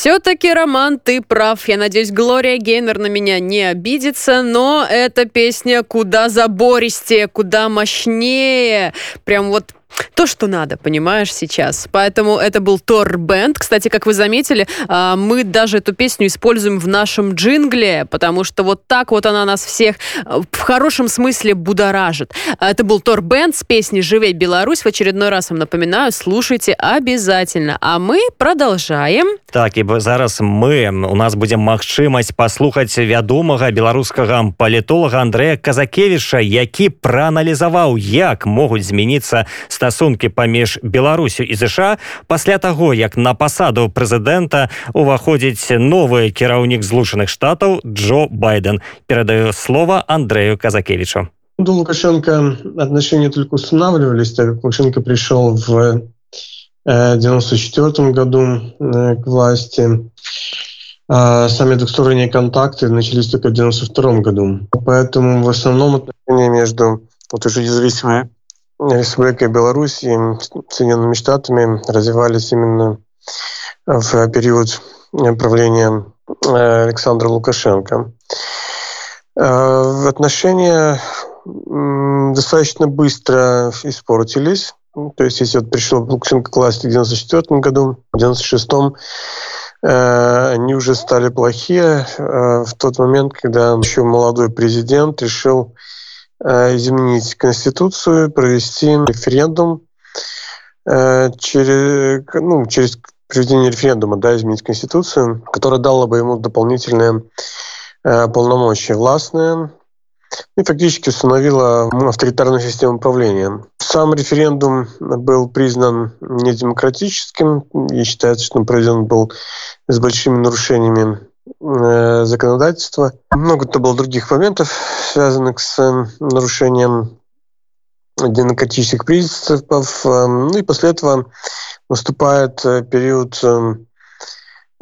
Все-таки, Роман, ты прав. Я надеюсь, Глория Гейнер на меня не обидится, но эта песня куда забористее, куда мощнее. Прям вот то, что надо, понимаешь, сейчас. Поэтому это был Тор Бенд. Кстати, как вы заметили, а, мы даже эту песню используем в нашем джингле, потому что вот так вот она нас всех а, в хорошем смысле будоражит. Это был Тор Бенд с песней «Живей Беларусь». В очередной раз вам напоминаю, слушайте обязательно. А мы продолжаем. Так, і зараз мы у нас будем магчымасць паслухаць вядомага беларускага палітолага Андрэя Казакевіча, які прааналізаваў, як могуць змяніцца стасункі паміж беларусю і ЗША пасля таго як на пасаду прэзідэнта уваходзіць новы кіраўнік злучаных штатаў Джо байден перадаю слово андрею казакевичу до лукашенко отношения только устанавливались так как лукашенко пришел в 94 году э, к власти а сами двухсторонние контакты начались только в 92 году поэтому в основном отношения между вот уже независимые Республикой Беларусь и Соединенными Штатами развивались именно в период правления э, Александра Лукашенко. Э, отношения достаточно быстро испортились. То есть, если вот пришел Лукашенко к власти в 1994 году, в 1996 э, они уже стали плохие в тот момент, когда еще молодой президент решил изменить Конституцию, провести референдум э, через, ну, через проведение референдума, да, изменить Конституцию, которая дала бы ему дополнительные э, полномочия властные и фактически установила авторитарную систему управления. Сам референдум был признан недемократическим и считается, что он проведен был с большими нарушениями Э, законодательства. Много-то было других моментов, связанных с э, нарушением демократических принципов. Э, ну и после этого наступает период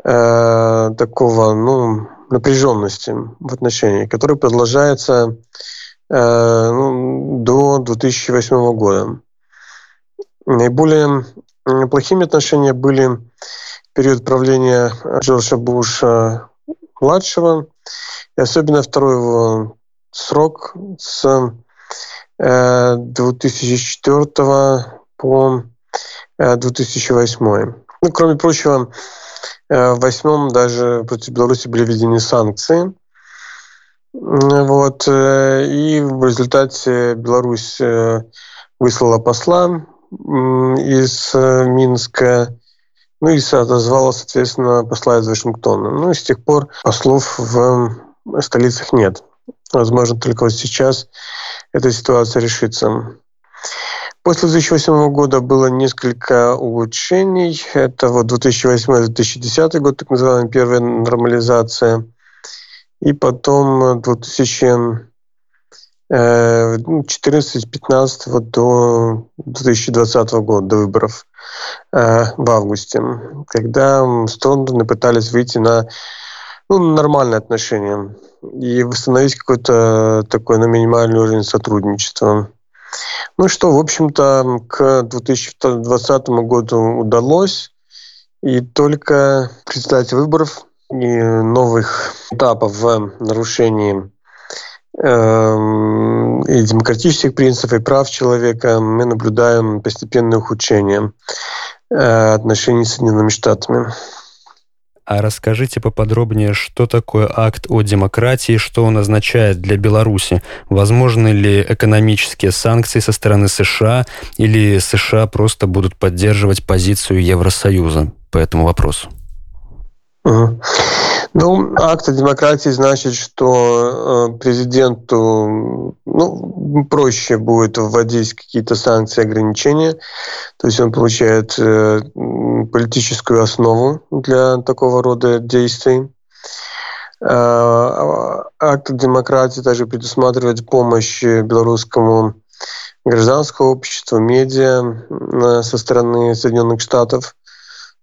такого ну, напряженности в отношении, который продолжается ну, до 2008 года. Наиболее плохими отношения были период правления Джорджа Буша младшего, и особенно второй его срок с 2004 э, по 2008. Э, ну, кроме прочего, э, в восьмом даже против Беларуси были введены санкции. Вот. И в результате Беларусь выслала посла из Минска ну и отозвала, соответственно, посла из Вашингтона. Ну и с тех пор послов в столицах нет. Возможно, только вот сейчас эта ситуация решится. После 2008 года было несколько улучшений. Это вот 2008-2010 год, так называемая первая нормализация. И потом 2000 14-15 вот до 2020 года, до выборов э, в августе, когда стороны пытались выйти на ну, нормальные отношения и восстановить какой-то такой на ну, минимальный уровень сотрудничества. Ну что, в общем-то, к 2020 году удалось, и только предстоять выборов и новых этапов в нарушении и демократических принципов, и прав человека, мы наблюдаем постепенное ухудшение э, отношений с Соединенными Штатами. А расскажите поподробнее, что такое акт о демократии, что он означает для Беларуси? Возможны ли экономические санкции со стороны США или США просто будут поддерживать позицию Евросоюза по этому вопросу? Угу. Ну, акт о демократии значит, что э, президенту ну, проще будет вводить какие-то санкции, ограничения. То есть он получает э, политическую основу для такого рода действий. Э, акт демократии также предусматривает помощь белорусскому гражданскому обществу, медиа со стороны Соединенных Штатов –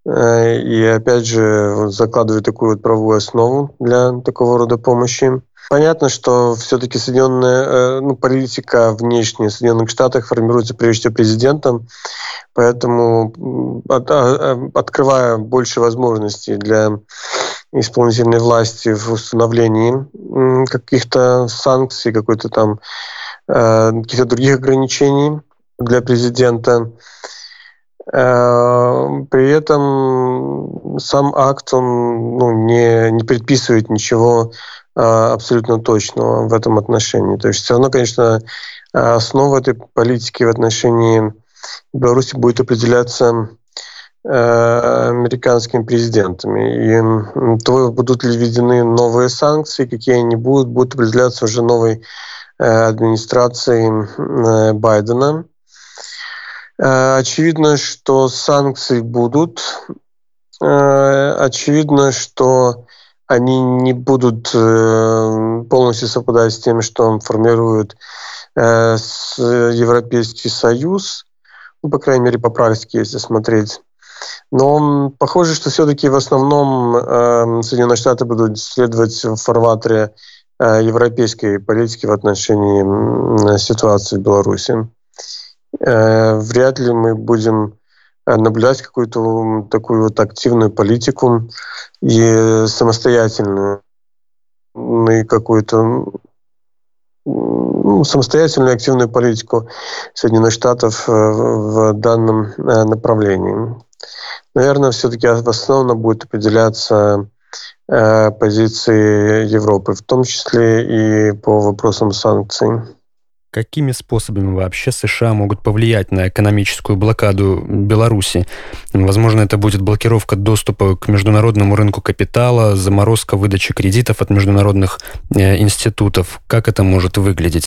и опять же закладывает такую вот правовую основу для такого рода помощи. Понятно, что все-таки Соединенная э, ну, политика внешняя Соединенных Штатах формируется прежде всего президентом, поэтому от, а, открывая больше возможностей для исполнительной власти в установлении каких-то санкций, какой-то там э, каких-то других ограничений для президента. Э, при этом сам акт он ну, не, не предписывает ничего э, абсолютно точного в этом отношении. То есть все равно, конечно, основа этой политики в отношении Беларуси будет определяться э, американскими президентами. И то, будут ли введены новые санкции, какие они будут, будут определяться уже новой администрацией Байдена. Э, очевидно, что санкции будут. Э, очевидно, что они не будут э, полностью совпадать с тем, что формирует Европейский Союз, ну, по крайней мере, по практике, если смотреть. Но похоже, что все-таки в основном Соединенные Штаты будут следовать в фарватере европейской политики в отношении ситуации в Беларуси. Э, вряд ли мы будем э, наблюдать какую-то такую вот активную политику и самостоятельную и какую-то ну, самостоятельную активную политику Соединенных Штатов э, в данном направлении. Наверное, все-таки в основном будет определяться позиции Европы, в том числе и по вопросам санкций какими способами вообще США могут повлиять на экономическую блокаду Беларуси? Возможно, это будет блокировка доступа к международному рынку капитала, заморозка выдачи кредитов от международных э, институтов. Как это может выглядеть?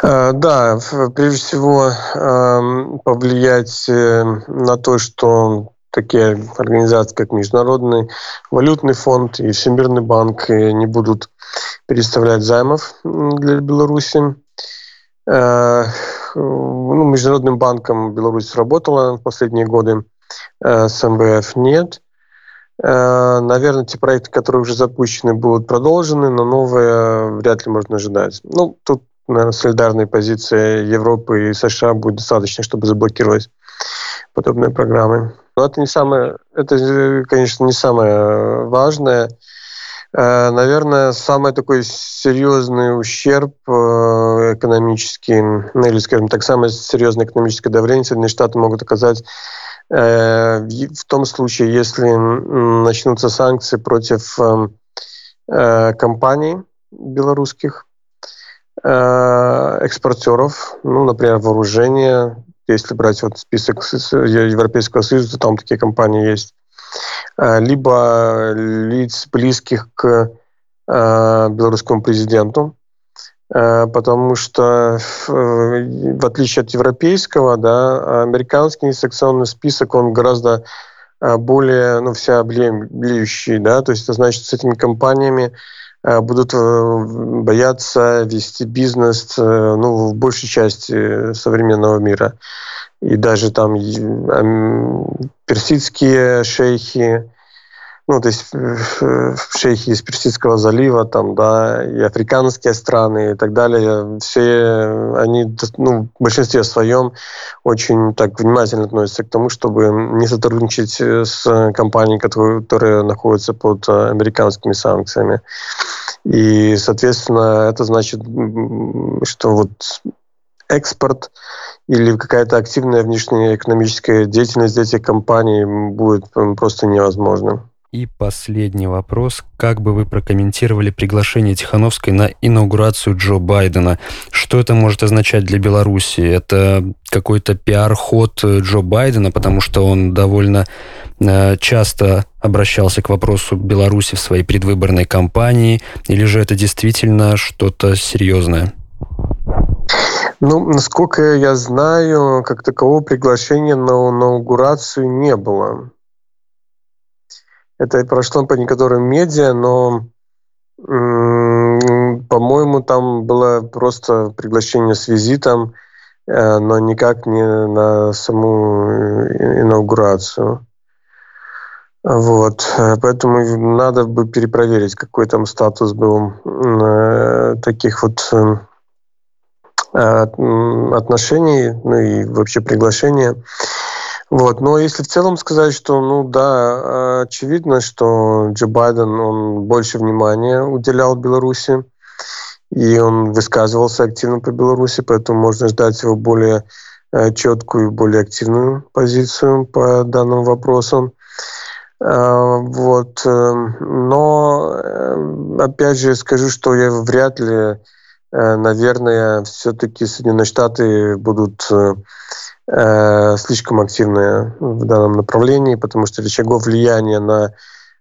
Э, да, прежде всего эм, повлиять э, на то, что такие организации, как Международный валютный фонд и Всемирный банк не будут переставлять займов для Беларуси. Э, ну, Международным банком Беларусь работала в последние годы, э, с МВФ нет. Э, наверное, те проекты, которые уже запущены, будут продолжены, но новые вряд ли можно ожидать. Ну, тут, наверное, солидарная позиция Европы и США будет достаточно, чтобы заблокировать подобные программы. Но это не самое, это, конечно, не самое важное. Наверное, самый такой серьезный ущерб э, экономический, ну или, скажем так, самое серьезное экономическое давление Соединенные Штаты могут оказать э, в том случае, если начнутся санкции против компаний белорусских, экспортеров, ну, например, вооружения. Если брать вот список Европейского Союза, там такие компании есть. Э, либо лиц, близких к э, белорусскому президенту, э, потому что в отличие от европейского, да, американский санкционный список, он гораздо более ну, всеобъемлющий, да, то есть это значит, с этими компаниями будут бояться вести бизнес ну, в большей части современного мира. И даже там персидские шейхи, ну, то есть шейхи из Персидского залива, там, да, и африканские страны и так далее, все они, ну, в большинстве своем очень так внимательно относятся к тому, чтобы не сотрудничать с компанией, которые, которые находятся под американскими санкциями. И, соответственно, это значит, что вот экспорт или какая-то активная внешняя экономическая деятельность этих компаний будет просто невозможна. И последний вопрос. Как бы вы прокомментировали приглашение Тихановской на инаугурацию Джо Байдена? Что это может означать для Беларуси? Это какой-то пиар-ход Джо Байдена, потому что он довольно э, часто обращался к вопросу Беларуси в своей предвыборной кампании, или же это действительно что-то серьезное? Ну, насколько я знаю, как такового приглашения на инаугурацию не было. Это прошло по некоторым медиа, но, по-моему, там было просто приглашение с визитом, э, но никак не на саму инаугурацию. Вот, поэтому надо бы перепроверить, какой там статус был э, таких вот э, отношений, ну и вообще приглашения. Вот. Но если в целом сказать, что, ну да, очевидно, что Джо Байден, он больше внимания уделял Беларуси, и он высказывался активно по Беларуси, поэтому можно ждать его более э, четкую, более активную позицию по данным вопросам. Э, вот. Э, но, опять же, скажу, что я вряд ли, наверное, все-таки Соединенные Штаты будут э, слишком активная в данном направлении, потому что рычагов влияния на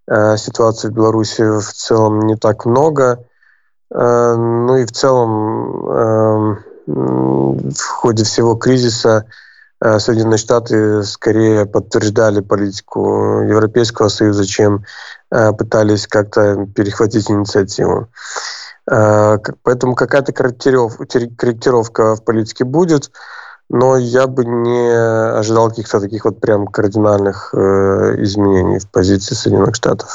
э, ситуацию в Беларуси в целом не так много. Э, ну и в целом э, в ходе всего кризиса Соединенные Штаты скорее подтверждали политику Европейского Союза, чем пытались как-то перехватить инициативу. Поэтому какая-то корректировка в политике будет но я бы не ожидал каких-то таких вот прям кардинальных э, изменений в позиции Соединенных Штатов.